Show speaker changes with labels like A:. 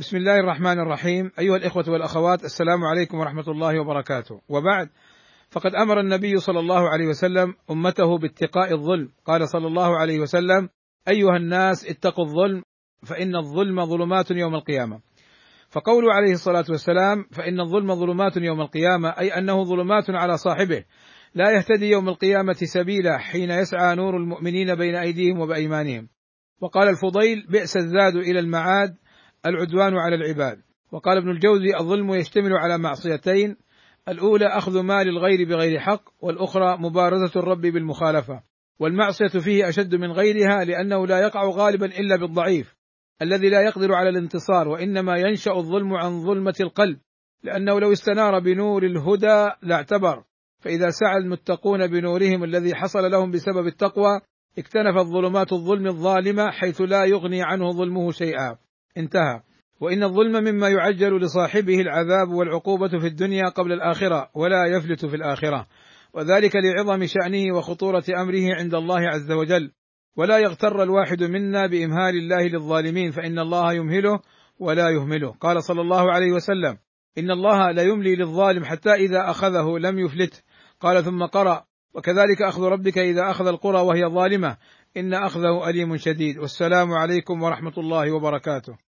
A: بسم الله الرحمن الرحيم. أيها الإخوة والأخوات السلام عليكم ورحمة الله وبركاته. وبعد فقد أمر النبي صلى الله عليه وسلم أمته باتقاء الظلم. قال صلى الله عليه وسلم أيها الناس اتقوا الظلم فإن الظلم ظلمات يوم القيامة. فقوله عليه الصلاة والسلام فإن الظلم ظلمات يوم القيامة أي أنه ظلمات على صاحبه لا يهتدي يوم القيامة سبيلا حين يسعى نور المؤمنين بين أيديهم وبأيمانهم. وقال الفضيل بئس الزاد إلى المعاد العدوان على العباد. وقال ابن الجوزي الظلم يشتمل على معصيتين. الأولى أخذ مال الغير بغير حق والأخرى مبارزة الرب بالمخالفة. والمعصية فيه أشد من غيرها لأنه لا يقع غالبا إلا بالضعيف الذي لا يقدر على الانتصار وإنما ينشأ الظلم عن ظلمة القلب لأنه لو استنار بنور الهدى لاعتبر فإذا سعى المتقون بنورهم الذي حصل لهم بسبب التقوى اكتنفت ظلمات الظلم الظالمة حيث لا يغني عنه ظلمه شيئا. انتهى. وإن الظلم مما يعجل لصاحبه العذاب والعقوبة في الدنيا قبل الآخرة ولا يفلت في الآخرة. وذلك لعظم شأنه وخطورة أمره عند الله عز وجل. ولا يغتر الواحد منا بإمهال الله للظالمين فإن الله يمهله ولا يهمله. قال صلى الله عليه وسلم إن الله لا يملي للظالم حتى إذا أخذه لم يفلته. قال ثم قرأ وكذلك أخذ ربك إذا أخذ القرى وهي ظالمة. إن أخذه أليم شديد. والسلام عليكم ورحمة الله وبركاته.